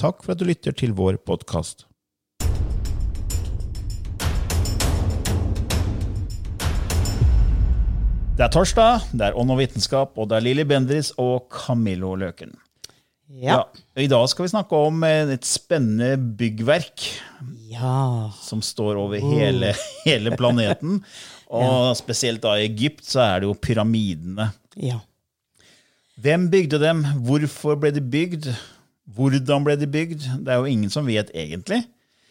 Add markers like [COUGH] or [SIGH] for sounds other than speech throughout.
Takk for at du lytter til vår podkast. Det er torsdag, det er Ånd og vitenskap, og det er Lilly Bendriss og Camillo Løken. Ja. I dag skal vi snakke om eh, et spennende byggverk Ja. som står over hele, [LAUGHS] hele planeten. [LAUGHS] Og spesielt da i Egypt så er det jo pyramidene. Ja. Hvem bygde dem? Hvorfor ble de bygd? Hvordan ble de bygd? Det er jo ingen som vet egentlig.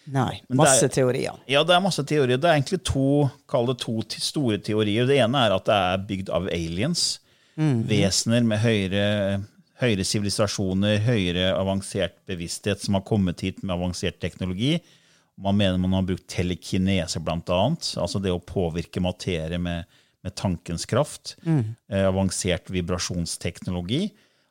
Nei. Masse er- teorier. Ja, det er masse teorier. Det er egentlig to, kall det to store teorier. Det ene er at det er bygd av aliens. Vesener med høyere høyere sivilisasjoner, høyere avansert bevissthet som har kommet hit med avansert teknologi. Man mener man har brukt telekinese, annet. Altså det å påvirke materie med, med tankens kraft. Eh, avansert vibrasjonsteknologi.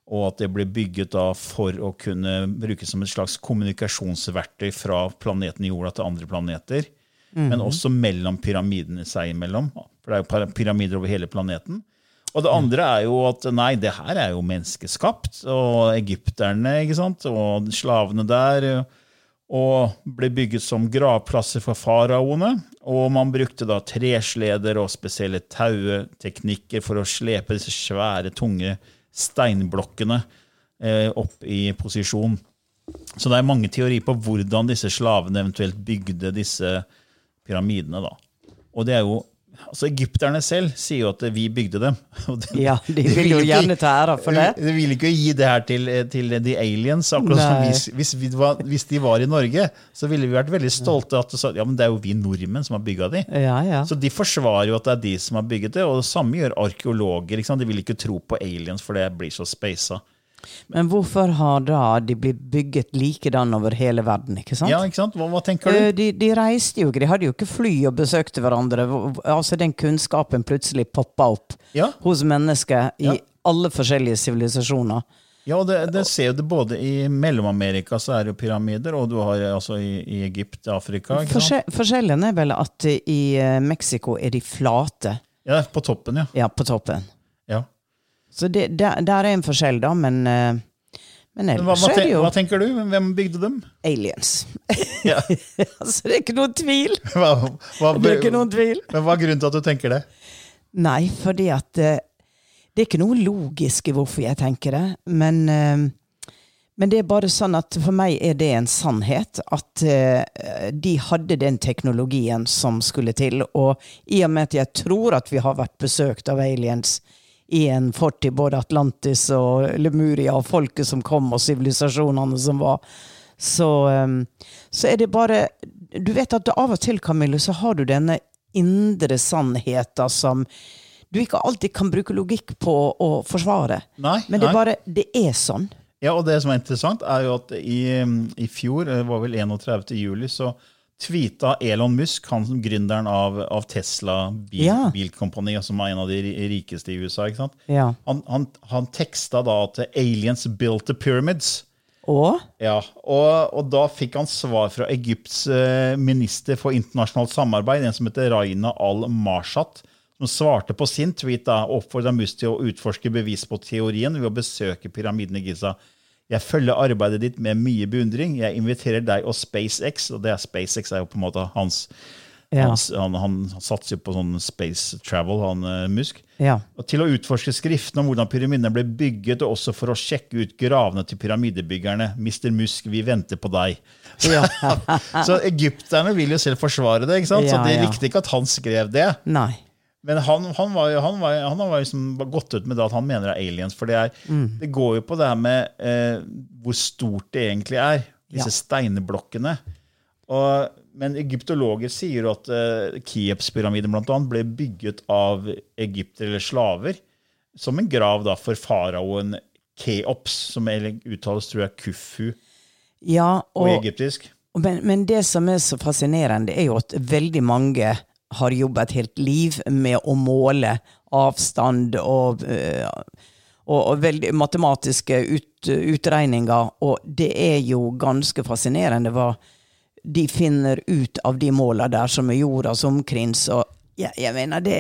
Og at det ble bygget da for å kunne brukes som et slags kommunikasjonsverktøy fra planeten Jorda til andre planeter. Men også mellom pyramidene seg imellom. For det er jo pyramider over hele planeten. Og det andre er jo at nei, det her er jo menneskeskapt. Og egypterne ikke sant? og slavene der. Og ble bygget som gravplasser for faraoene. Og man brukte da tresleder og spesielle taueteknikker for å slepe disse svære, tunge steinblokkene eh, opp i posisjon. Så det er mange teorier på hvordan disse slavene eventuelt bygde disse pyramidene. da. Og det er jo, altså Egypterne selv sier jo at vi bygde dem. [LAUGHS] Det- Ja, de vil jo gjerne ta æra for det. De vil ikke gi det her til, til the aliens. akkurat som hvis, hvis, vi var, hvis de var i Norge, så ville vi vært veldig stolte. at ja, men det er jo vi nordmenn som har bygga de. Ja, ja. Så de forsvarer jo at det er de som har bygget det, og det samme gjør arkeologer. De vil ikke tro på aliens, for det blir så speisa. Men hvorfor har da de blitt bygget likedan over hele verden, ikke sant? Ja, ikke sant? Hva, hva tenker Eh, du? De, de reiste jo ikke, de hadde jo ikke fly og besøkte hverandre. Altså Den kunnskapen plutselig poppa opp Ja. hos mennesker i Ja. alle forskjellige sivilisasjoner. Ja, og det, det ser du både i Mellom-Amerika så er det jo pyramider, og du har altså i, i Egypt, Afrika. ikke sant? Forskjell, forskjellen er vel at i eh, Mexico er de flate, Ja, på toppen, ja. ja, på toppen. Så det, der, der er en forskjell, da, men eh, Men Men hva, hva, er det jo hva tenker du? Hvem bygde dem? aliens. [LAUGHS] Ja. altså, det er ikke noen tvil! [LAUGHS] Hva, hva, Det er ikke noen tvil. Men hva er grunnen til at du tenker det? Nei, fordi at eh, Det er ikke noe logisk i hvorfor jeg tenker det, men eh, men det er bare sånn at for meg er det en sannhet at de hadde den teknologien som skulle til. Og i og med at jeg tror at vi har vært besøkt av aliens i en fortid, både Atlantis og Lemuria, og folket som kom, og sivilisasjonene som var, så, eh, så er det bare Du vet at av og til, Camille, så har du denne indre sannheten som du ikke alltid kan bruke logikk på å forsvare. Nei, Men det er bare Det er sånn. Ja, og det som er interessant, er jo at i, i fjor, det var vel 31. juli, så tweeta Elon Musk, han som gründeren av, av Tesla bil, Ja. bilkompani, som er en av de rikeste i USA, ikke sant? Ja. Han, han, han teksta da at aliens built the pyramids. Og Ja, og, og da fikk han svar fra Egypts eh, minister for internasjonalt samarbeid, en som heter Raina al-Mashat, som svarte på sin tweet da, og oppfordra Musk til å utforske bevis på teorien ved å besøke pyramiden i Giza. Jeg følger arbeidet ditt med mye beundring. Jeg inviterer deg og SpaceX, og det er SpaceX er jo på en måte hans Ja. hans, han, han, han satser jo på sånn space travel, han uh, Musk. Ja. Og til å utforske skriftene om hvordan pyramidene ble bygget, og også for å sjekke ut gravene til pyramidebyggerne. Mr. Musk, vi venter på deg. ja. [LAUGHS] Så egypterne vil jo selv forsvare det, ikke sant? så de likte ikke at han skrev det. Nei. Men han, han, var, han, var, han har liksom gått ut med det at han mener det er aliens. For det, er, Mm. det går jo på det her med eh, hvor stort det egentlig er, disse Ja. steinblokkene. Og, men egyptologer sier jo at eh, Kiepspyramiden blant annet ble bygget av egyptere eller slaver som en grav da for faraoen Keops, som uttales tror jeg Kufu Ja, på og, egyptisk. men, men det som er så fascinerende, er jo at veldig mange har jobba et helt liv med å måle avstand og, eh, og, og veldig matematiske ut, utregninger, og det er jo ganske fascinerende hva de finner ut av de måla der som er jordas omkrins. Og jeg, jeg mener, det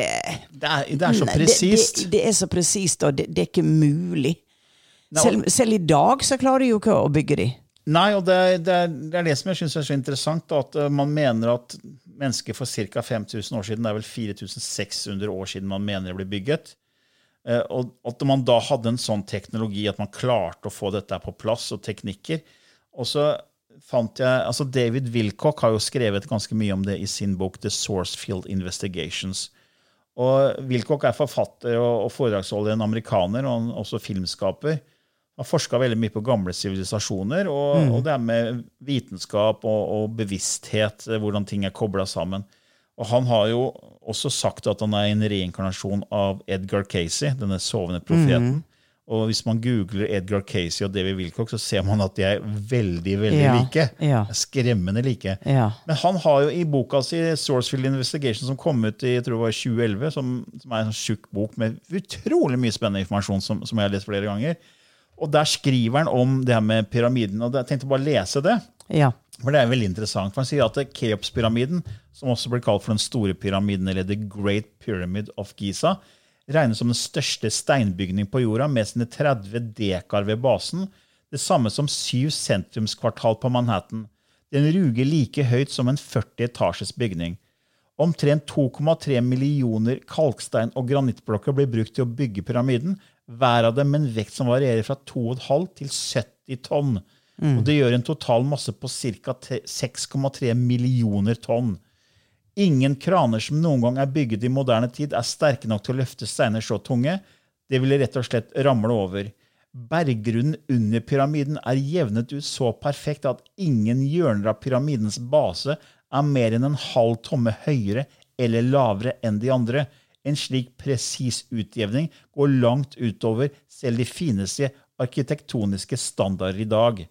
Det er, det er så presist. det- Det, det er så presist, og det, er ikke mulig. Nei, og- Selv, selv i dag så klarer de jo ikke å bygge de. Nei, og det, er- det, det er det som jeg syns er så interessant. Da, at eh, man mener at mennesker for ca. 5000 år siden, det er vel 4600 år siden man mener det ble bygget. Eh, Og at man da hadde en sånn teknologi at man klarte å få dette på plass, og teknikker. Og så fant jeg, altså David Wilcock har jo skrevet ganske mye om det i sin bok The Sourcefield Investigations. Og Wilcock er forfatter og, foredragsholder, en amerikaner og også filmskaper. Han forska veldig mye på gamle sivilisasjoner, og, og det er med vitenskap og, og bevissthet, eh, hvordan ting er kobla sammen. Og han har jo også sagt at han er en reinkarnasjon av Edgar Casey, denne sovende profeten. Og hvis man googler Edgar Casey og David Wilcock, så ser man at de er veldig, veldig Ja, like. ja. Skremmende like. Ja. Men han har jo i boka si Sourcefield Investigation, som kom ut i jeg tror det var 2011, som, som er en sånn tjukk bok med utrolig mye spennende informasjon som, som jeg har lest flere ganger. Og der skriver han om det her med pyramiden. og Jeg tenkte bare å lese det. ja. For det er veldig interessant. For Han sier at Keops-pyramiden, som også blir kalt for den store pyramiden, eller The Great Pyramid of Giza, regnes som den største steinbygning på jorda, med sine 30 dekar ved basen. Det samme som syv sentrumskvartal på Manhattan. Den ruger like høyt som en 40 etasjes bygning. Omtrent 2,3 millioner kalkstein- og granittblokker blir brukt til å bygge pyramiden, hver av dem med en vekt som varierer fra 2,5 til 70 tonn. Og det gjør en total masse på ca. 6,3 millioner tonn. Ingen kraner som noen gang er bygget i moderne tid, er sterke nok til å løfte steiner så tunge. Det ville rett og slett ramle over. Berggrunnen under pyramiden er jevnet ut så perfekt at ingen hjørner av pyramidens base er mer enn en halv tomme høyere eller lavere enn de andre. En slik presis utjevning går langt utover selv de fineste arkitektoniske standarder i dag.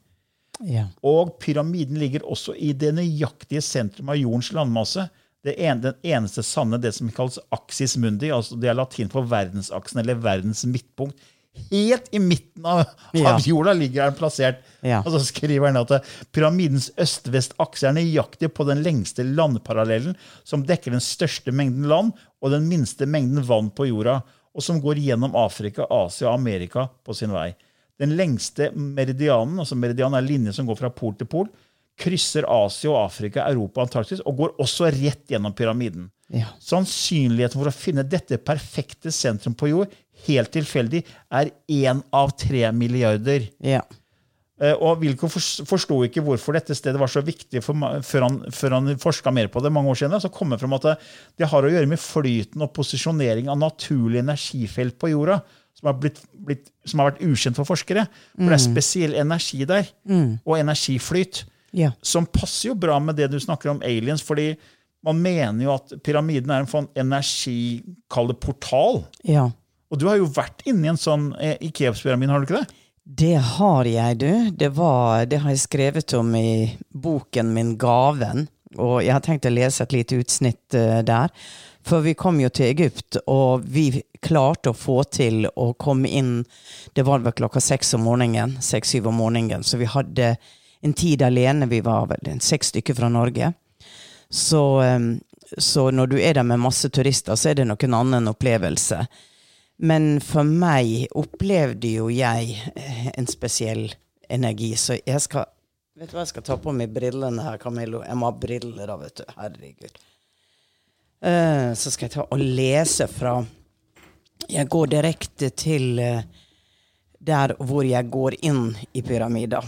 ja. Og pyramiden ligger også i det nøyaktige sentrum av jordens landmasse. Det en, den eneste sanne, det som kalles axis mundi, altså det er latin for verdensaksen, eller verdens midtpunkt. Helt i midten av, Ja. av jorda ligger den plassert. Ja. Og så skriver han at eh, pyramidens øst-vest-akse er nøyaktig på den lengste landparallellen som dekker den største mengden land og den minste mengden vann på jorda, og som går gjennom Afrika, Asia og Amerika på sin vei. Den lengste meridianen, altså meridian er linje som går fra pol til pol, krysser Asia og Afrika, Europa og Antarktis, og går også rett gjennom pyramiden. Ja. Sannsynligheten for å finne dette perfekte sentrum på jord, helt tilfeldig, er én av tre milliarder. ja. Eh, Og Wilco forsto ikke hvorfor dette stedet var så viktig for, før han, før han forska mer på det mange år siden. Så kom det frem at det, har å gjøre med flyten og posisjonering av naturlige energifelt på jorda, som har, blitt, blitt, som har vært ukjent for forskere. For det er spesiell energi der, og energiflyt, Ja. som passer jo bra med det du snakker om aliens, fordi man mener jo at pyramiden er en sånn energi, kall det portal. ja. Og du har jo vært inni en sånn eh, i Keops-pyramiden, har du ikke det? Det har jeg, du. Det, var, det har jeg skrevet om i boken min 'Gaven'. Og jeg har tenkt å lese et lite utsnitt eh, der. For vi kom jo til Egypt, og vi klarte å få til å komme inn Det var vel klokka seks om morgenen, seks-syv om morgenen, så vi hadde en tid alene. Vi var vel seks stykker fra Norge. Så, så når du er der med masse turister, så er det noen annen opplevelse. Men for meg opplevde jo jeg eh, en spesiell energi, så jeg skal Vet du hva, jeg skal ta på meg brillene her, Camillo. Jeg må ha briller, da, vet du. Herregud. Uh, så skal jeg ta og lese fra Jeg går direkte til uh, der hvor jeg går inn i pyramida.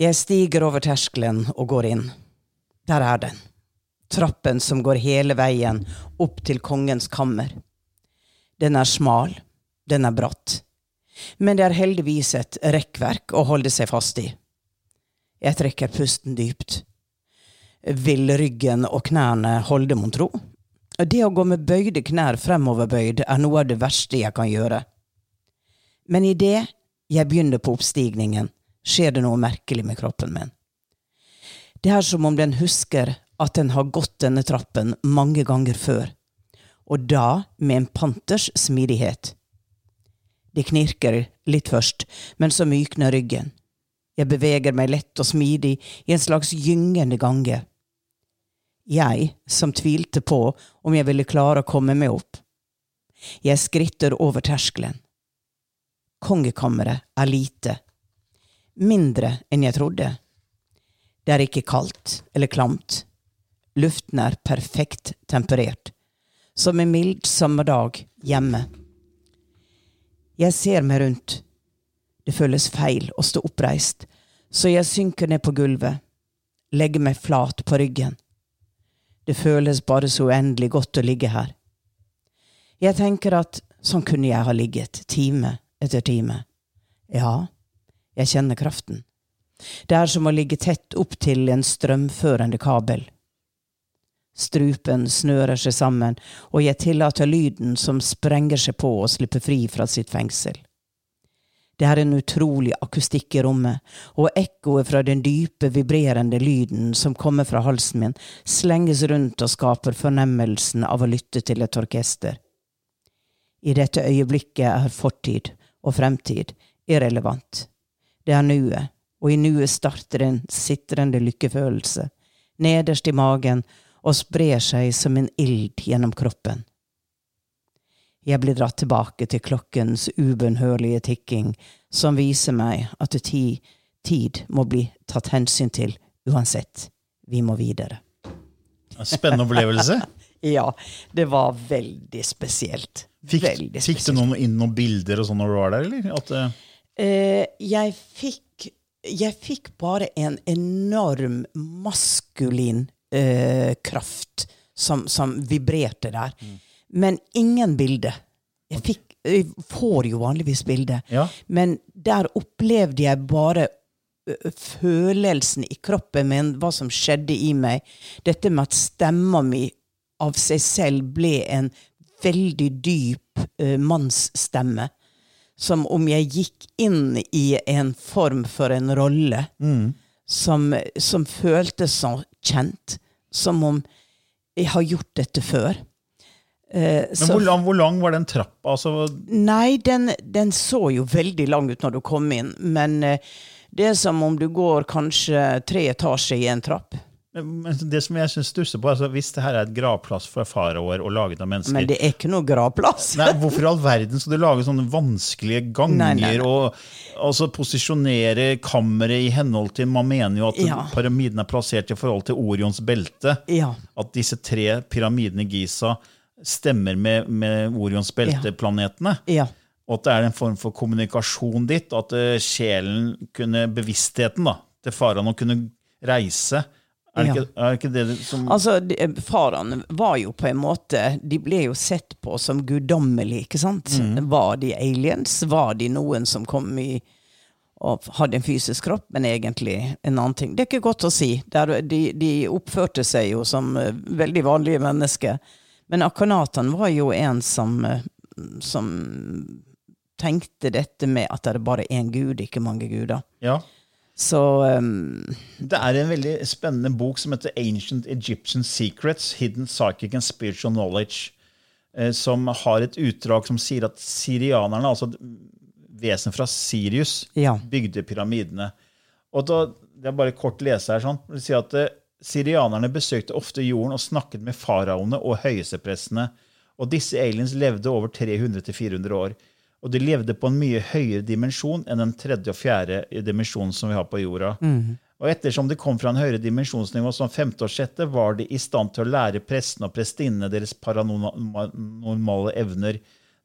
Jeg stiger over terskelen og går inn. Der er den. Trappen som går hele veien opp til kongens kammer. Den er smal, den er bratt men det er heldigvis et rekkverk å holde seg fast i. Jeg trekker pusten dypt. Vil ryggen og knærne holde, mon tro? Det å gå med bøyde knær fremoverbøyd er noe av det verste jeg kan gjøre. Men idet jeg begynner på oppstigningen, skjer det noe merkelig med kroppen min. Det er som om den husker at den har gått denne trappen mange ganger før, og da med en panters smidighet. Det knirker litt først, men så mykner ryggen. Jeg beveger meg lett og smidig i en slags gyngende gange. Jeg, som tvilte på om jeg ville klare å komme meg opp. Jeg skritter over terskelen. Kongekammeret er lite. Mindre enn jeg trodde. Det er ikke kaldt eller klamt. Luften er perfekt temperert. Som en mild sommerdag hjemme. Jeg ser meg rundt. Det føles feil å stå oppreist, så jeg synker ned på gulvet, legger meg flat på ryggen. Det føles bare så uendelig godt å ligge her. Jeg tenker at sånn kunne jeg ha ligget, time etter time. Ja, jeg kjenner kraften. Det er som å ligge tett opp til en strømførende kabel. Strupen snører seg sammen, og jeg tillater lyden som sprenger seg på og slipper fri fra sitt fengsel. Det er en utrolig akustikk i rommet, og ekkoet fra den dype, vibrerende lyden som kommer fra halsen min, slenges rundt og skaper fornemmelsen av å lytte til et orkester. I dette øyeblikket er fortid og fremtid irrelevant. Det er nuet, og i nuet starter en sitrende lykkefølelse, nederst i magen og sprer seg som en ild gjennom kroppen. Jeg blir dratt tilbake til klokkens ubønnhørlige tikking, som viser meg at tid, tid må bli tatt hensyn til uansett. Vi må videre. Spennende opplevelse. [LAUGHS] ja, det var veldig spesielt. Fikk, veldig fikk du noen, inn noen bilder og sånn når du var der, eller? At, uh... eh, jeg fikk jeg fikk bare en enorm maskulin eh, kraft som, som, vibrerte der. Mm. Men ingen bilde. Jeg, fikk, jeg får jo vanligvis bilde, ja. men der opplevde jeg bare følelsen i kroppen min, hva som skjedde i meg. Dette med at stemma mi av seg selv ble en veldig dyp uh, mannsstemme. Som om jeg gikk inn i en form for en rolle mm. som, som føltes så kjent som om jeg har gjort dette før. Eh, Men hvor lang, hvor lang, var den trappa? Altså? Nei, den, den, så jo veldig lang ut når du kom inn. Men eh, det er som om du går kanskje tre etasjer i en trapp. Men det som jeg synes stusser på, altså Hvis det her er et gravplass for faraoer og laget av mennesker Men det er ikke noe gravplass. nei, Hvorfor i all verden skal du lage sånne vanskelige ganger nei, nei, nei. og altså posisjonere kammeret i henhold til Man mener jo at ja. pyramiden er plassert i forhold til Orions belte. Ja. At disse tre pyramidene i Giza stemmer med, med Orions belte-planetene. Ja. Og at det er en form for kommunikasjon ditt. At uh, sjelen kunne, bevisstheten da, til faraoen kunne reise er det, ja. ikke, er ikke, det som Altså, Faraene var jo på en måte De ble jo sett på som guddommelige, ikke sant? Mm. Var de aliens? Var de noen som kom i og hadde en fysisk kropp, men egentlig en annen ting? Det er ikke godt å si. De, de oppførte seg jo som uh, veldig vanlige mennesker. Men Akanatan var jo en som, uh, som tenkte dette med at det er bare én gud, ikke mange guder. Ja. Så um, Det er en veldig spennende bok som heter Ancient Egyptian Secrets, Hidden Psychic and Spiritual Knowledge. eh, som har et utdrag som sier at sirianerne, altså vesen fra Sirius, Ja. bygde pyramidene. Og da, det er bare kort lese her, sånn. Det vil si at eh, Sirianerne besøkte ofte jorden og snakket med faraoene og høyesteprestene. Og disse aliens levde over 300-400 år. Og de levde på en mye høyere dimensjon enn den tredje og fjerde dimensjonen som vi har på jorda. Og ettersom de kom fra en høyere dimensjonsnivå som femte og sjette, var de i stand til å lære prestene og prestinnene deres paranormale evner.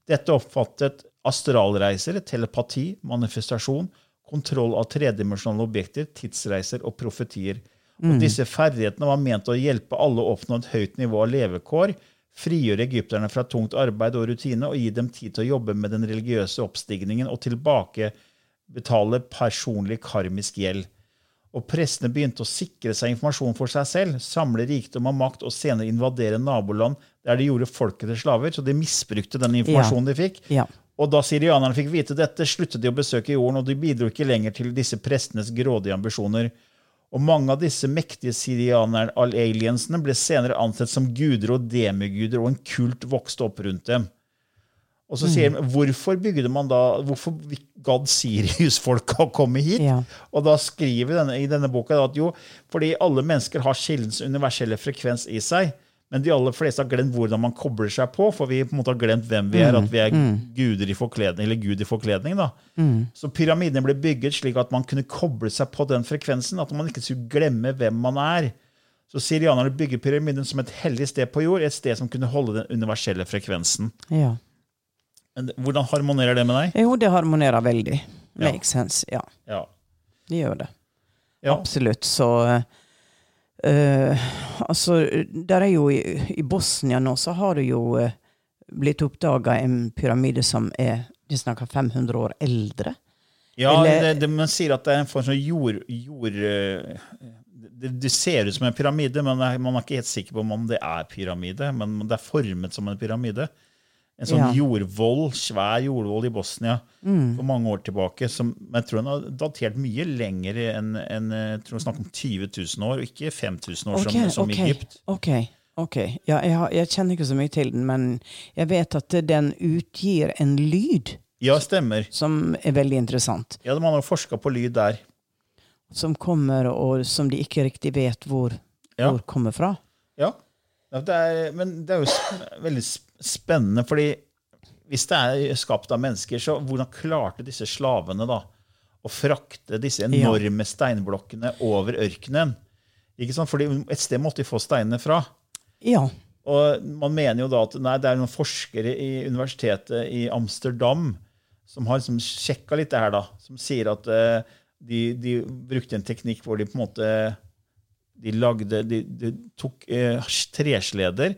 Dette oppfattet astralreiser, telepati, manifestasjon, kontroll av tredimensjonale objekter, tidsreiser og profetier. Og disse ferdighetene var ment å hjelpe alle å oppnå et høyt nivå av levekår, frigjøre egypterne fra tungt arbeid og rutine og gi dem tid til å jobbe med den religiøse oppstigningen og tilbakebetale personlig karmisk gjeld. Og prestene begynte å sikre seg informasjon for seg selv, samle rikdom og makt og senere invadere naboland der de gjorde folket til slaver. Så de misbrukte den informasjonen de fikk. Ja. Og da syrianerne fikk vite dette, sluttet de å besøke jorden, og de bidro ikke lenger til disse prestenes grådige ambisjoner. Og mange av disse mektige sirianer-aliensene ble senere ansett som guder og demiguder, og en kult vokste opp rundt dem. Og så sier de, hvorfor bygde man da, hvorfor gadd Sirius-folka å komme hit? Ja. Og da skriver vi denne, i denne boka at jo, fordi alle mennesker har kildens universelle frekvens i seg, men de aller fleste har glemt hvordan man kobler seg på, for vi på en måte har glemt hvem vi er, at vi er guder i forkledning, eller gud i forkledning. da. Så pyramidene ble bygget slik at man kunne koble seg på den frekvensen, at man ikke skulle glemme hvem man er. Så syrianerne bygger pyramiden som et hellig sted på jord, et sted som kunne holde den universelle frekvensen. ja. Men hvordan harmonerer det med deg? Jo, det harmonerer veldig. Ja. Makes sense. Ja, Ja. det gjør det. Ja. Absolutt. Så eh, Altså, der er jo i, I Bosnia nå så har det jo uh, blitt oppdaga en pyramide som er De snakker 500 år eldre. Ja, Eller- det, det, man sier at det er en form for jord... jord eh, det, det ser ut som en pyramide, men man er ikke helt sikker på om det er pyramide. Men det er formet som en pyramide. En sånn Ja. jordvoll, svær jordvoll i Bosnia Mm. for mange år tilbake. Som jeg tror den har datert mye lenger enn en, tror snakk om 20 000 år, og ikke 5000 år som, som okay, Egypt. ok, ok. Ja, jeg, har, jeg kjenner ikke så mye til den, men jeg vet at den utgir en lyd Ja, stemmer. som er veldig interessant. Ja, Man har forska på lyd der. Som kommer, og som de ikke riktig vet hvor, Ja. hvor kommer fra. Ja, Ja, det er, men det er jo veldig sp- spennende, fordi hvis det er skapt av mennesker, så hvordan klarte disse slavene da å frakte disse enorme steinblokkene over ørkenen? Ikke sant? Fordi et sted måtte de få steinene fra. Ja. Og man mener jo da at nei, det er noen forskere i universitetet i Amsterdam som har liksom sjekka litt det her, da, som sier at uh, de, de brukte en teknikk hvor de på en måte de lagde De, de tok uh, tresleder,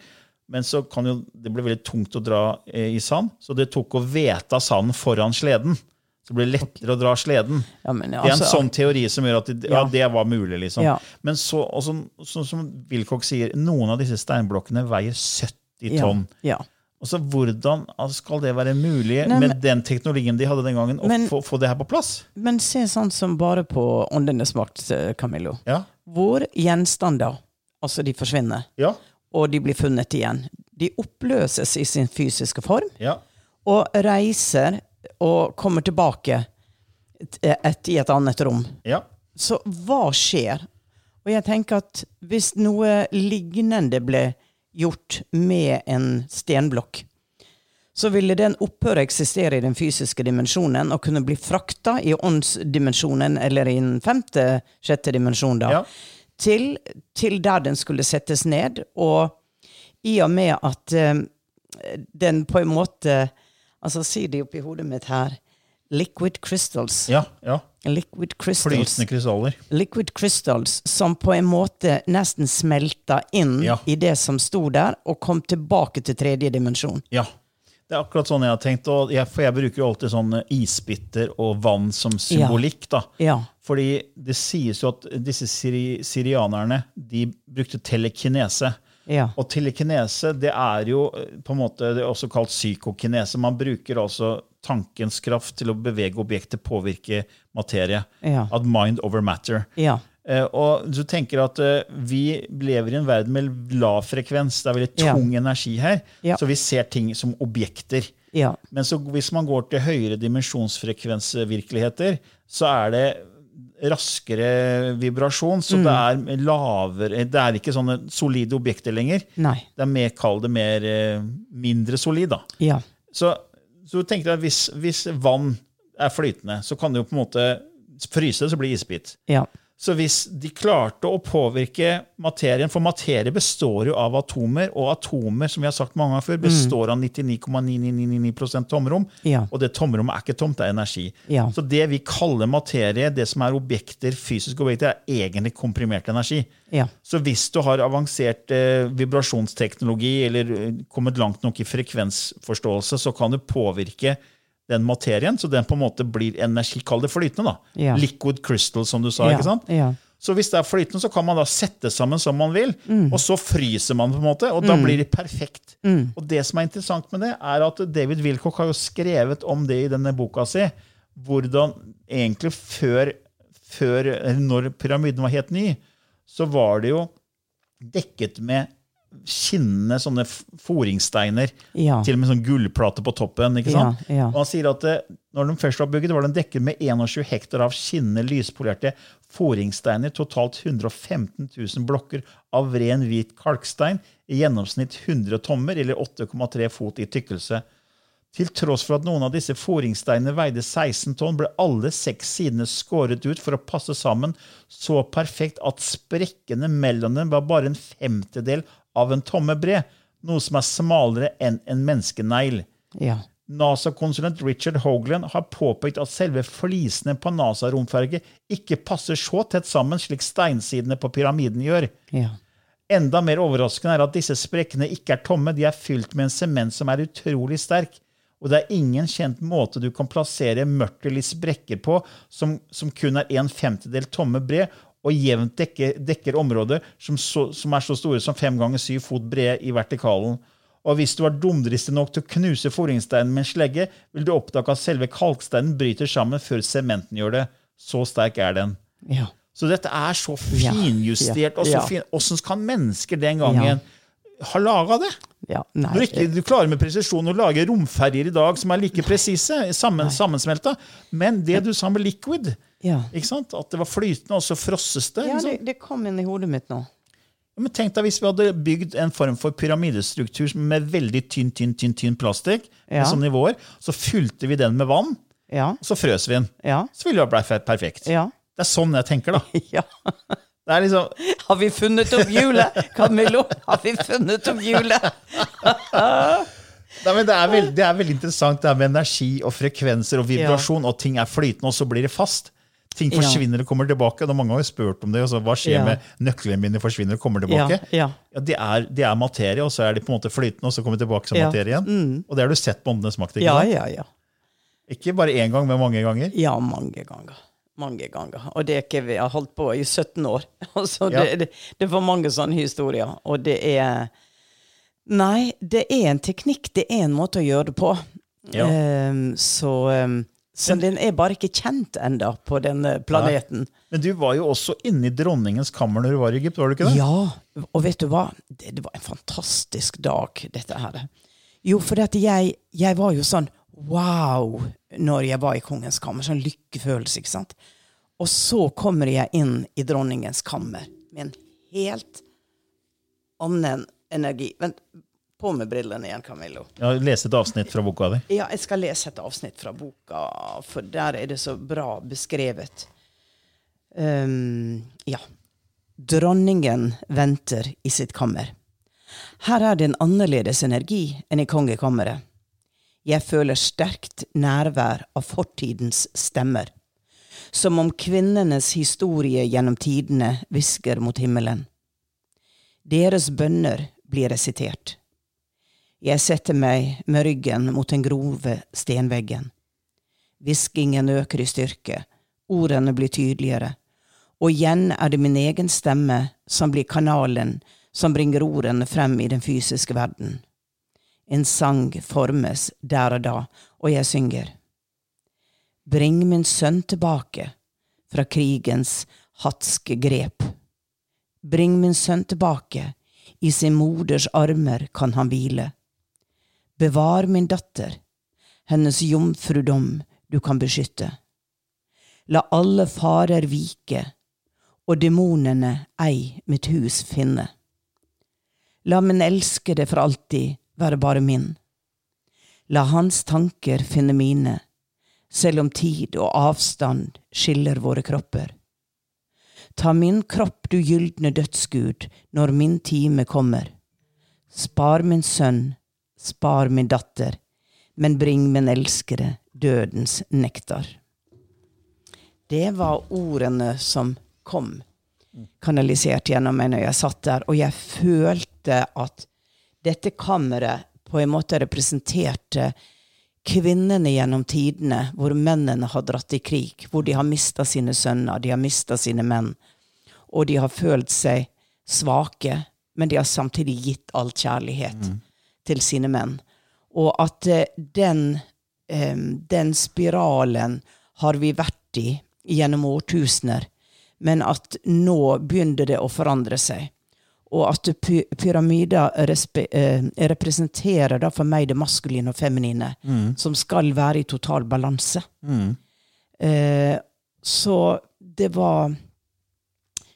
men så kan jo det ble veldig tungt å dra eh, i sand, så det tok å vete sanden foran sleden. Så det ble lettere å dra sleden. ja men, Det er en altså, sånn teori som gjør at det, ja, Ja. det var mulig. liksom. Ja. Men så, og så, som Wilcoch sier, noen av disse steinblokkene veier 70 tonn. ja. Og så Hvordan altså, skal det være mulig Nei, med den teknologien de hadde den gangen, å Men- få, få det her på plass? Men se sånn som bare på Åndenes makt, eh, Camillo. Ja, Hvor gjenstander, altså de forsvinner, ja, og de blir funnet igjen. De oppløses i sin fysiske form, ja. og reiser og kommer tilbake et, i et annet rom. ja. Så hva skjer? Og jeg tenker at hvis noe lignende ble gjort med en stenblokk, så ville den opphøre å eksistere i den fysiske dimensjonen og kunne bli frakta i åndsdimensjonen, eller i den femte, sjette dimensjonen. da, Ja. Til, til der den skulle settes ned. Og i og med at eh, den på en måte Altså, si det oppi hodet mitt her. Liquid crystals. ja, ja. Liquid crystals. Flytende krystaller. Liquid crystals som på en måte nesten smelta inn Ja. i det som sto der, og kom tilbake til tredje dimensjon. Ja. Det er akkurat sånn jeg har tenkt. Og jeg, for jeg bruker jo alltid sånn isbiter og vann som symbolikk. da. Ja. Fordi det sies jo at disse siri, syrianerne de brukte telekinese. Ja. Og telekinese det er jo eh, på en måte, det er også kalt psykokinese. Man bruker altså tankens kraft til å bevege objektet, påvirke materie. Ja. At mind over matter. Ja. Eh, og du tenker at eh, Vi lever i en verden med lav frekvens. Det er veldig tung energi her. Så vi ser ting som objekter. Ja. Men så hvis man går til høyere dimensjonsfrekvensvirkeligheter, så er det raskere vibrasjon. Så det er lavere Det er ikke sånne solide objekter lenger. Nei. Det er mer, kall det mer eh, mindre solid. da. Ja. Så, så tenk deg at hvis, hvis vann er flytende, så kan det jo på en måte fryse, så blir isbit. Ja. Så hvis de klarte å påvirke materien For materie består jo av atomer, og atomer som vi har sagt mange ganger før, består av 99,9999 tomrom. Ja. Og det tomrommet er ikke tomt, det er energi. Ja. Så det vi kaller materie, det som er objekter, fysiske objekter, er egentlig komprimert energi. Ja. Så hvis du har avansert eh, vibrasjonsteknologi eller eh, kommet langt nok i frekvensforståelse, så kan du påvirke den materien, så den på en måte blir energi, kall det flytende. da. Ja. Liquid crystal, som du sa. Ikke sant? ja. Så hvis det er flytende, så kan man da sette sammen som man vil, Mm. og så fryser man, på en måte, og da blir det perfekt. Og det som er interessant med det, er at David Wilcock har jo skrevet om det i denne boka si, hvordan egentlig før, før når pyramiden var helt ny, så var det jo dekket med skinnende sånne foringsteiner foringssteiner, Ja. til og med sånn gullplate på toppen. ikke sant? Ja, ja. Og han sier at det, når den først var bygget, var den dekket med 21 hektar av skinnende, lyspolerte foringssteiner, totalt 115 000 blokker av ren hvit kalkstein, i gjennomsnitt 100 tommer, eller 8,3 fot i tykkelse. Til tross for at noen av disse foringssteinene veide 16 tonn, ble alle seks sidene skåret ut for å passe sammen så perfekt at sprekkene mellom dem var bare en femtedel av en tomme bred, noe som er smalere enn en menneskenegl. Ja. NASA-konsulent Richard Hoagland har påpekt at selve flisene på NASA-romferget ikke passer så tett sammen slik steinsidene på pyramiden gjør. Ja. Enda mer overraskende er at disse sprekkene ikke er tomme, de er fylt med en sement som er utrolig sterk. Og det er ingen kjent måte du kan plassere mørtel i sprekker på som, som kun er en femtedel tomme bred, og jevnt dekker, dekker områder som, så, som er så store som fem ganger syv fot brede i vertikalen. Og hvis du er dumdristig nok til å knuse foringssteinen med en slegge, vil du oppdage at selve kalksteinen bryter sammen før sementen gjør det. Så sterk er den. Ja. Så dette er så Ja, finjustert. og så ja. fin. Hvordan kan mennesker den gangen ha laga det? ja. Nei. Når ikke du klarer med presisjon å lage romferjer i dag som er like presise, sammen, sammensmelta, men det du sa med liquid Ja. ikke sant? At det var flytende, og så frosses det. Ja, det, det kom inn i hodet mitt nå. Ja, Men tenk deg hvis vi hadde bygd en form for pyramidestruktur med veldig tynn tynn, tynn, tynn plastikk, Ja. sånne nivåer, så fylte vi den med vann, Ja. og så frøs vi den. Ja. Så ville det blitt perfekt. Ja. Det er sånn jeg tenker, da. [LAUGHS] ja. Det er liksom, Har vi funnet opp hjulet? Camillo, har vi funnet opp hjulet? Nei, men det, er veldig, det er veldig interessant det her med energi og frekvenser og vibrasjon, og ting er flytende, og så blir det fast. Ting Ja. forsvinner og kommer tilbake. og Mange har jo spurt om det. Så, hva skjer Ja. med nøklene mine forsvinner og kommer tilbake? ja. Ja, det, er, de, er materie, og så er de på en måte flytende, og så kommer de tilbake som Ja. materie igjen. Og det har du sett på Åndenes makt. Ikke, ja, ja, ja. ikke bare én gang, men mange ganger. Ja, mange ganger. Mange ganger. Og det er ikke vi har holdt på i 17 år. [LAUGHS] Altså, Ja. det, det, det var mange sånne historier. Og det er Nei, det er en teknikk. Det er en måte å gjøre det på. Ja. Um, så um, så den er bare ikke kjent enda på denne planeten. Men du var jo også inne i dronningens kammer når du var i Egypt, var du ikke det? Ja, og vet du hva? Det, det var en fantastisk dag, dette her. Jo, for jeg, jeg var jo sånn wow når jeg var i kongens kammer. Sånn lykkefølelse, ikke sant? Og så kommer jeg inn i dronningens kammer med en helt annen energi. Vent, på med brillene igjen, Camillo. Jeg har lest et avsnitt fra boka di. Ja, jeg skal lese et avsnitt fra boka, for der er det så bra beskrevet. Um, ja. Dronningen venter i sitt kammer. Her er det en annerledes energi enn i kongekammeret. Jeg føler sterkt nærvær av fortidens stemmer. Som om kvinnenes historie gjennom tidene hvisker mot himmelen. Deres bønner blir resitert. Jeg setter meg med ryggen mot den grove stenveggen. Hviskingen øker i styrke, ordene blir tydeligere, og igjen er det min egen stemme som blir kanalen som bringer ordene frem i den fysiske verden. En sang formes der og da, og jeg synger. Bring min sønn tilbake fra krigens hatske grep. Bring min sønn tilbake, i sin moders armer kan han hvile. Bevar min datter, hennes jomfrudom du kan beskytte. La alle farer vike, og demonene ei mitt hus finne. La min elskede for alltid være bare min. La hans tanker finne mine, selv om tid og avstand skiller våre kropper. Ta min kropp, du gylne dødsgud, når min time kommer. Spar min sønn, spar min datter, men bring min elskede dødens nektar. Det var ordene som kom kanalisert gjennom meg når jeg satt der, og jeg følte at dette kammeret på en måte representerte kvinnene gjennom tidene, hvor mennene har dratt i krig, hvor de har mista sine sønner, de har mista sine menn, og de har følt seg svake, men de har samtidig gitt all kjærlighet mm. til sine menn. Og at eh, den, eh, den spiralen har vi vært i gjennom årtusener, men at nå begynner det å forandre seg. Og at pyramider eh, representerer da for meg det maskuline og feminine, mm. som skal være i total balanse. Mm. Eh, så det var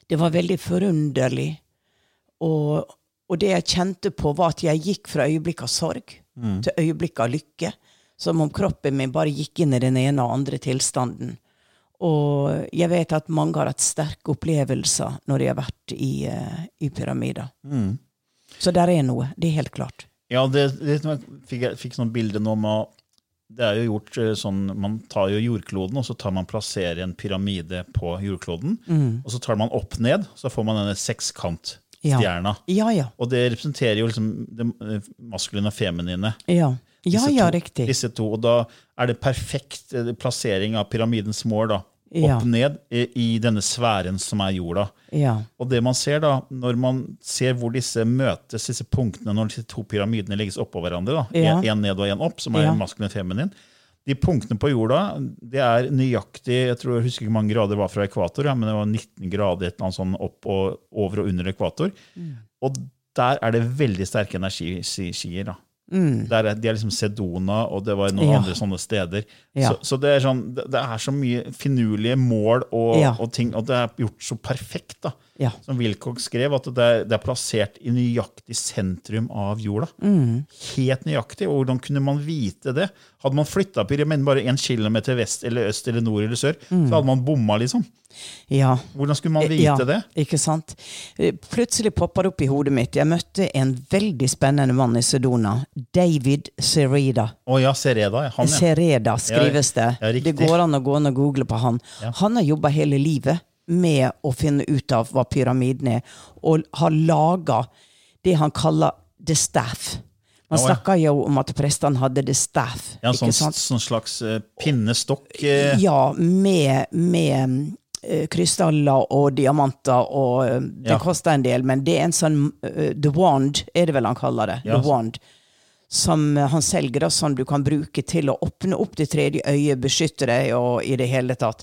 Det var veldig forunderlig. Og, og, det jeg kjente på, var at jeg gikk fra øyeblikk av sorg mm. til øyeblikk av lykke. Som om kroppen min bare gikk inn i den ene og andre tilstanden. Og jeg vet at mange har hatt sterke opplevelser når de har vært i, uh, i pyramider. Mm. Så der er noe. Det er helt klart. Ja, det, det fikk, jeg fikk sånn bilde nå med det er jo gjort eh, sånn, Man tar jo jordkloden og så tar man plasserer en pyramide på jordkloden. Mm. Og så tar man opp ned, så får man denne sekskantstjerna. Ja. Ja, ja. Og det representerer jo liksom det maskuline og feminine. Ja. Ja, ja, riktig. Disse to, og Da er det perfekt eh, plassering av pyramidens mål. da, Opp ned i, i, denne sfæren som er jorda. Ja. Og det man ser da, når man ser hvor disse møtes, disse punktene, når disse to pyramidene legges oppå hverandre, da, ja. en, ned og en opp, som er ja. maskulin og feminin, de punktene på jorda det er nøyaktig jeg tror jeg husker ikke hvor mange grader det var fra ekvator, ja, men det var 19 grader et eller annet sånn opp og, over og under ekvator. Mm. Og der er det veldig sterke energiskier. da. Mm. Der er, de er liksom Sedona, og det var noen ja. andre sånne steder. Ja. Så, så, det, er sånn, det, det, er så mye finurlige mål og, ja. og, ting, og det er gjort så perfekt. da. Som Wilcoch skrev, at det er, det er, plassert i nøyaktig sentrum av jorda. Mm. Helt nøyaktig. Og hvordan kunne man vite det? Hadde man flytta pyramiden bare en kilometer vest eller øst eller nord eller sør, mm. så hadde man bomma. liksom. Ja. Hvordan skulle man vite ja, det? Ikke sant? Eh, plutselig poppa det opp i hodet mitt. Jeg møtte en veldig spennende mann i Sedona. David Sereda. Å oh, ja, Sereda. Han, ja. Sereda skrives det. Ja, det går an å gå inn og google på han. Han har jobba hele livet med å finne ut av hva pyramiden er, og har laga det han kaller the staff. Man snakka jo om at prestene hadde the staff. Ja, sånn, sånn slags uh, pinnestokk? Uh. Ja, med, med krystaller og diamanter, og det ja. koster en del, men det er en sånn The Wand, er det vel han kaller det. Yes. The Wand. Som han selger, da, som du kan bruke til å åpne opp det tredje øyet, beskytte deg og i det hele tatt.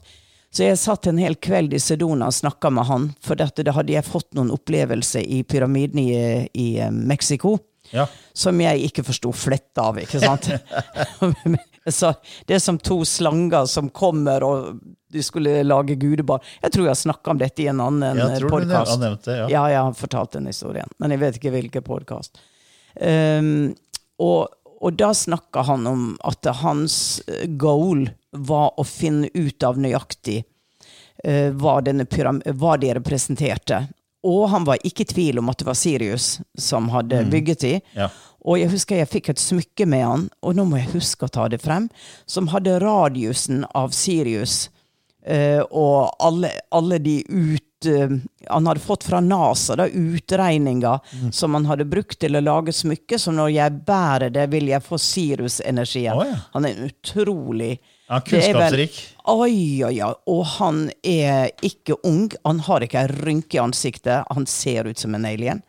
Så jeg satt en hel kveld i Sedona og snakka med han, for dette, da hadde jeg fått noen opplevelser i pyramiden i, i eh, Mexico ja. som jeg ikke forsto flett av, ikke sant? [LAUGHS] [LAUGHS] [LAUGHS] Så det er som to slanger som kommer, og du skulle lage gudebarn. Jeg tror jeg har snakka om dette i en annen podkast. Ja. ja, jeg har fortalt den historien, men jeg vet ikke hvilken podkast. Um, ehm, og, og da snakka han om at hans goal var å finne ut av nøyaktig uh, hva, hva, de representerte. Og han var ikke i tvil om at det var Sirius som hadde mm. bygget de. Ja. Og jeg husker jeg fikk et smykke med han, og nå må jeg huske å ta det frem, som hadde radiusen av Sirius. eh, og alle, alle, de ut eh, Han hadde fått fra NASA da, utregninger mm. som han hadde brukt til å lage smykke, så når jeg bærer det, vil jeg få Sirius-energien. Oh, ja. Han er utrolig ja, Kunnskapsrik. Oi, oi, oi. Og han er ikke ung. Han har ikke ei rynke i ansiktet. Han ser ut som en alien.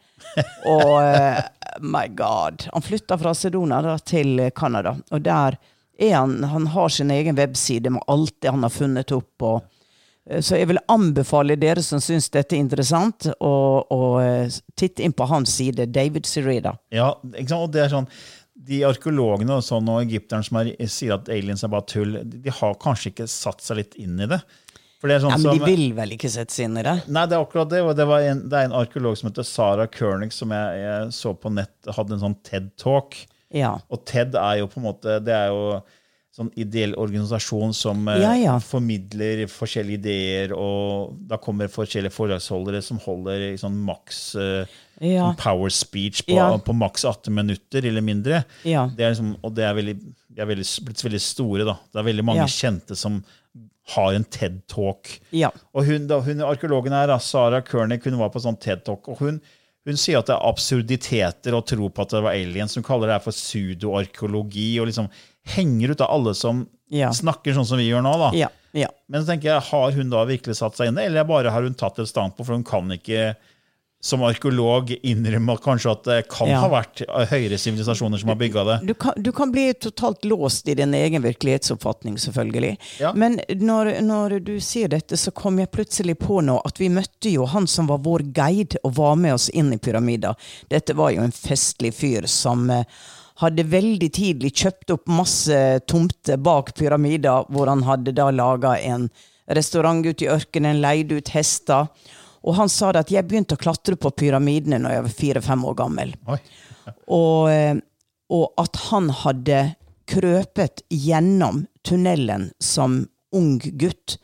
Og uh, my god. Han flytta fra Sedona da, til Canada. Og der er han Han har sin egen webside med alt det han har funnet opp. og uh, Så jeg vil anbefale dere som syns dette er interessant, å, eh, titte inn på hans side, David Sirida. Ja? Og det er sånn, De arkeologene og sånn, og egypterne som er, sier at aliens er bare tull, de har kanskje ikke satt seg litt inn i det. Sånn Ja, men de vil vel ikke sette seg inn i det? Nei, det er akkurat det. Det, var en, det er en arkeolog som heter Sarah Koenig, som jeg, jeg så på nett, hadde en sånn TED-talk. Ja. Og TED er jo på en måte det er jo sånn ideell organisasjon som eh, Ja, ja. formidler forskjellige ideer, og da kommer forskjellige foredragsholdere som holder i sånn maks eh, Ja. sånn power speech på, på maks 18 minutter eller mindre. Ja. Det er liksom, og det er veldig, de er veldig, blitt veldig store. da. Det er veldig mange kjente som har en TED-talk. Ja. Og hun, da, hun arkeologen her, Sara Kernick, hun var på sånn TED-talk, og hun, hun sier at det er absurditeter å tro på at det var aliens. Hun kaller det her for pseudoarkeologi, og liksom henger ut av alle som Ja. snakker sånn som vi gjør nå. da. Ja. ja. Men så tenker jeg, har hun da virkelig satt seg inn i det, eller bare har hun tatt et standpunkt, for hun kan ikke som arkeolog innrømmer kanskje at det kan Ja. ha vært høyere sivilisasjoner som har bygga det. Du kan, du kan bli totalt låst i din egen virkelighetsoppfatning, selvfølgelig. Ja. Men når, når du sier dette, så kom jeg plutselig på nå at vi møtte jo han som var vår guide og var med oss inn i pyramida. Dette var jo en festlig fyr som eh, hadde veldig tidlig kjøpt opp masse tomter bak pyramida, hvor han hadde da laga en restaurant ute i ørkenen, leid ut hester. Og han sa det at jeg begynte å klatre på pyramidene når jeg var fire-fem år gammel. [LAUGHS] Og, eh, og at han hadde krøpet gjennom tunnelen som ung gutt.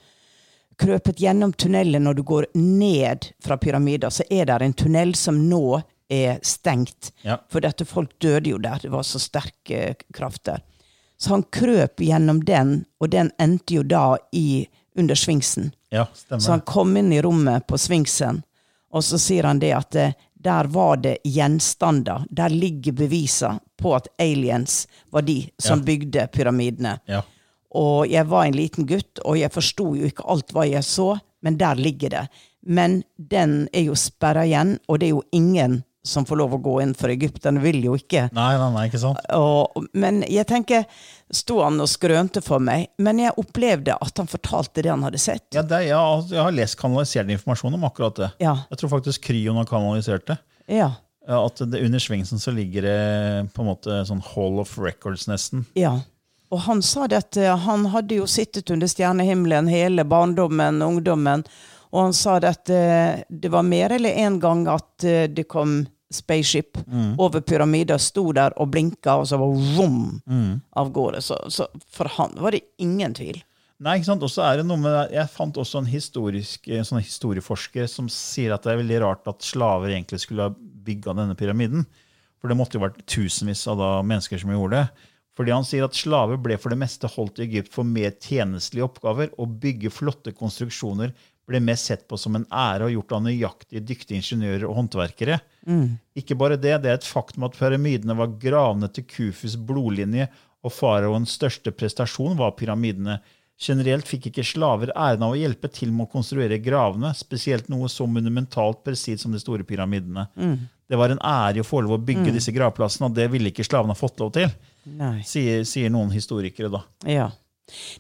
Krøpet gjennom tunnelen når du går ned fra pyramider, så er det en tunnel som nå er stengt. Ja. For dette folk døde jo der. Det var så sterke kraft der. Så han krøp gjennom den, og den endte jo da i under svingsen. Ja. Så han kom inn i rommet på Sfinksen, og så sier han det at eh, der var det gjenstander. Der ligger beviser på at aliens var de som Ja. bygde pyramidene. Ja. Og jeg var en liten gutt, og jeg forsto jo ikke alt hva jeg så, men der ligger det. Men den er jo sperra igjen, og det er jo ingen som får lov å gå inn, for egypterne vil jo ikke. Nei, nei, nei, ikke sant? Og, men jeg tenker, sto han og skrønte for meg, men jeg opplevde at han fortalte det han hadde sett. Ja, det, jeg, har- jeg har lest kanalisert informasjon om akkurat det. Ja, Jeg tror faktisk Kryon har kanalisert det. ja. Ja, At det, under svingsen så ligger det på en måte sånn Hall of Records, nesten. Ja. Og han sa det at eh, han hadde jo sittet under stjernehimmelen hele barndommen, ungdommen, og han sa det at eh, det var mer eller en gang at eh, det kom spaceship over pyramida, sto der og blinka, og så var vom av gårde. Så, så for han var det ingen tvil. Nei, ikke sant? Og så er det noe med, det- Jeg fant også en historisk, en sånn historieforsker som sier at det er veldig rart at slaver egentlig skulle ha bygga denne pyramiden. For det måtte jo vært tusenvis av da mennesker som gjorde det. Fordi han sier at slaver ble for det meste holdt i Egypt for mer tjenestelige oppgaver. Å bygge flotte konstruksjoner ble mest sett på som en ære og gjort av nøyaktige, dyktige ingeniører og håndverkere. Ikke bare det, det er et faktum at pyramidene var gravene til Kufus blodlinje, og faraoens største prestasjon var pyramidene. Generelt fikk ikke slaver æren av å hjelpe til med å konstruere gravene, spesielt noe så monumentalt presid som de store pyramidene. Det var en ære å få lov å bygge disse gravplassene, og det ville ikke slavene ha fått lov til, sier, sier noen historikere. da. Ja.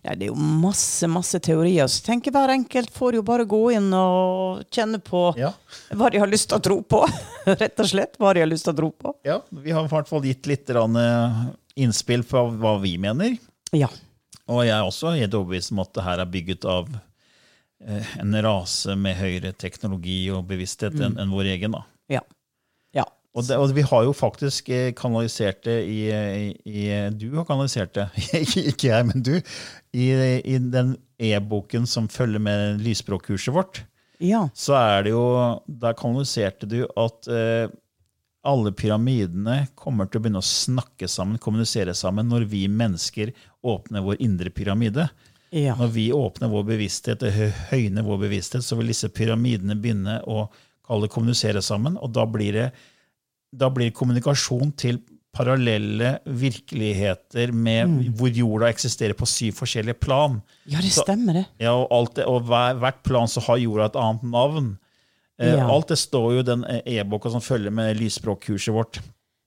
Nei, det er jo masse, masse teorier. Så tenker hver enkelt får jo bare gå inn og kjenne på Ja. hva de har lyst til å tro på. [LAUGHS] Rett og slett hva de har lyst til å tro på. ja, Vi har i hvert fall gitt litt eh, innspill på hva vi mener. Ja. Og jeg er også helt overbevist om at det her er bygget av eh, en rase med høyere teknologi og bevissthet enn enn vår egen. da. Og, det, og vi har jo faktisk eh, kanalisert det i, i, i Du har kanalisert det, [LAUGHS] ikke ikke jeg, men du. I, i den e-boken som følger med lysspråkkurset vårt, Ja. så er det jo Der kanaliserte du at eh, alle pyramidene kommer til å begynne å snakke sammen, kommunisere sammen, når vi mennesker åpner vår indre pyramide. Ja. Når vi åpner vår bevissthet og høyner vår bevissthet, så vil disse pyramidene begynne å kalle kommunisere sammen. Og da blir det da blir kommunikasjon til parallelle virkeligheter med, hvor jorda eksisterer på syv forskjellige plan. ja, det Så- stemmer, det. Ja, og, alt det, og hver, hvert plan så har jorda et annet navn. Ja. Uh, Alt det står jo i den eh, e-boka som følger med lysspråkkurset vårt.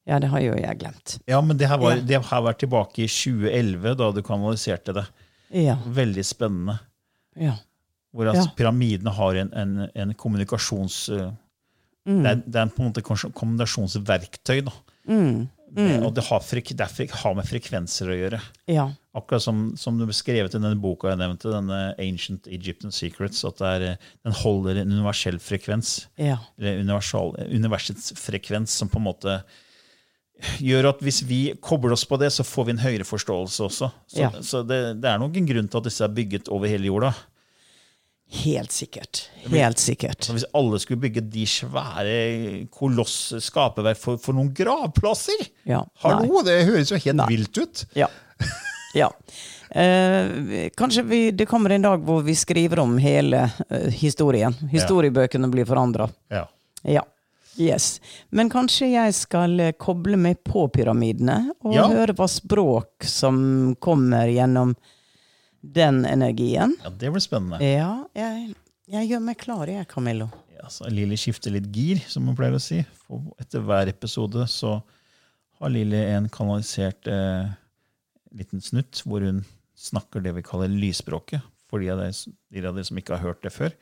Ja, det har jo jeg glemt. Ja, men det her var, Ja. det her var tilbake i 2011, da du kanaliserte det. Ja. Veldig spennende. ja. Hvor altså, pyramidene har en, en, en kommunikasjons... eh, Mm. Det, er, det er på en måte kommunikasjonsverktøy. da. Mm. Mm. og det har, det har med frekvenser å gjøre. Ja. Akkurat som, som du beskrevet i denne boka jeg nevnte, denne Ancient Egyptian Secrets, at det er, eh, den holder en universell frekvens. Ja. Eller universets frekvens, som på en måte gjør at hvis vi kobler oss på det, så får vi en høyere forståelse også. Så, Ja. så det, det er nok en grunn til at disse er bygget over hele jorda. Helt sikkert. Helt sikkert. Hvis alle skulle bygge de svære koloss skaperverk for, for noen gravplasser Ja. Nei. Det høres jo helt Nei. vilt ut! Ja. ja. Eh, kanskje vi, det kommer en dag hvor vi skriver om hele eh, historien. Historiebøkene blir forandra. Ja. Ja. Yes. Men kanskje jeg skal eh, koble meg på pyramidene og høre hva språk som kommer gjennom den energien. ja, det blir spennende. Ja, jeg, jeg gjør meg klar, jeg, Camillo. Ja, så Lilly skifter litt gir, som hun pleier å si. For etter hver episode så har Lilly en kanalisert eh, liten snutt hvor hun snakker det vi kaller lysspråket. For de av dere, som ikke har hørt det før,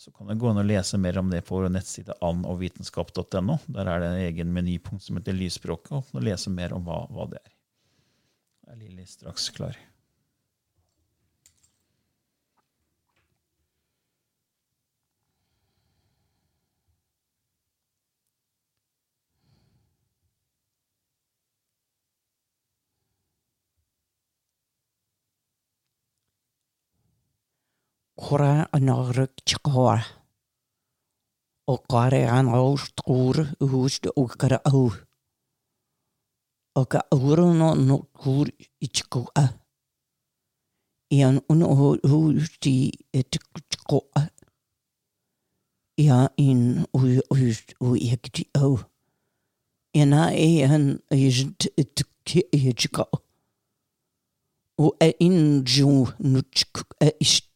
så kan dere gå inn og lese mer om det på vår nettside annovvitenskap.no. Der er det en egen menypunkt som heter lysspråket, og kan lese mer om hva, hva det er. Da er Lilly straks klar. Kora anaruk chakora. O kare an aust kur ust ukara au. O ka auro no no kur ichko a. Ian un o usti etiko a. Ia in u ust u ikti au. Ina ian ijt etki ichko. O e inju nutsk e a e.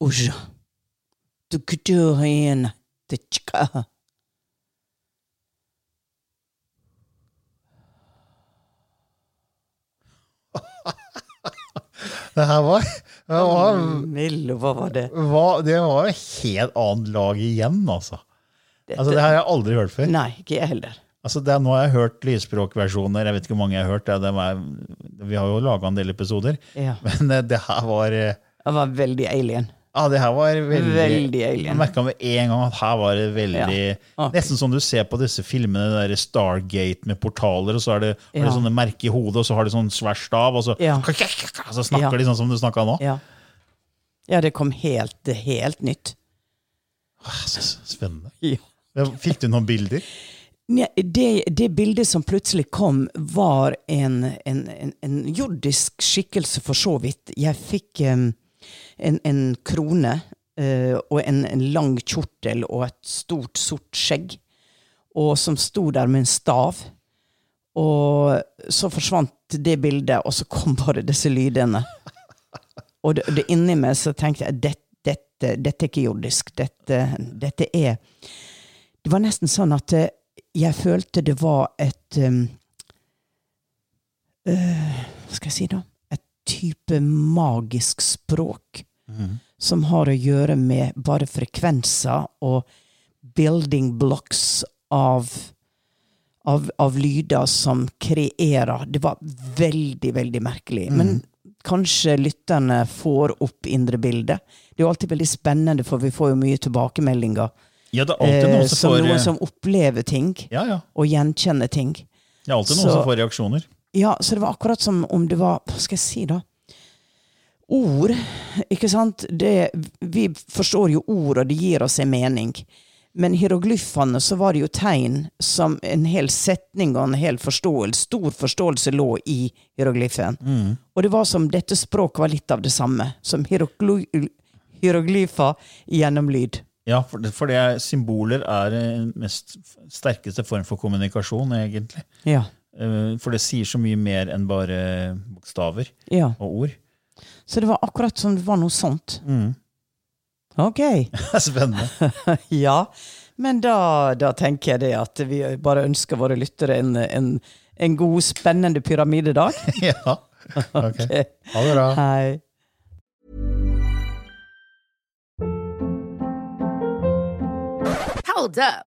chike. Uja. Tu kutuhena te chika. Det her var, det var, Mille, hva var det? var, det var et helt annet lag igjen, altså. altså. Det har jeg aldri hørt før. Nei, ikke jeg heller. Altså det er, nå har jeg hørt lysspråkversjoner. Jeg vet ikke hvor mange jeg har hørt. Det, er, vi har jo laga en del episoder. Ja. Men eh, det her var eh, Det var veldig alien. Ja, det her var veldig Veldig Jeg alien. merka med en gang at her var det veldig Ja. okay. Nesten som du ser på disse filmene, det der Stargate med portaler, og så er det, Ja. de sånne merker i hodet, og så har de sånn svær stav, og så, Ja. [LAUGHS] så snakker de sånn som du snakka nå. Ja. ja, det kom helt, helt nytt. Ah, Så spennende. Fikk du noen bilder? Det, det bildet som plutselig kom, var en, en, en, en jordisk skikkelse, for så vidt. Jeg fikk em, en, en krone eh, og en, en lang kjortel og et stort, sort skjegg. Og som sto der med en stav. Og så forsvant det bildet, og så kom bare disse lydene. Og det, det inni meg så tenkte jeg dette, dette, dette er ikke jordisk. Dette, dette er Det var nesten sånn at eh, jeg følte det var et um, uh, Hva skal jeg si, da? Et type magisk språk som har å gjøre med bare frekvenser og building blocks av av, av lyder som kreerer. Det var veldig, veldig merkelig. Men kanskje lytterne får opp indrebildet. Det er jo alltid veldig spennende, for vi får jo mye tilbakemeldinger. Ja, det er alltid Eh, noen som som får noen som opplever ting, Ja, ja. og gjenkjenner ting. Det er alltid noen Så- som får reaksjoner. Ja, så det var akkurat som om det var Hva skal jeg si, da? Ord, ikke sant? Det, vi forstår jo ord, og det gir oss en mening. Men hieroglyfene så var det jo tegn som en hel setning og en hel forståelse, stor forståelse lå i hieroglyfen. Og det var som dette språket var litt av det samme. Som hierogly, hieroglyfer gjennom lyd. Ja, for det, for det symboler er den mest sterkeste form for kommunikasjon, egentlig. Ja. Eh, For det sier så mye mer enn bare bokstaver ja. og ord. Så det var akkurat som det var noe sånt. Ok. [LAUGHS] Er spennende. [LAUGHS] Ja. Men da, da tenker jeg det at vi bare ønsker våre lyttere en, en, en god, spennende pyramidedag. [LAUGHS] ja. Ok. Ha det bra. Hei. Hold up.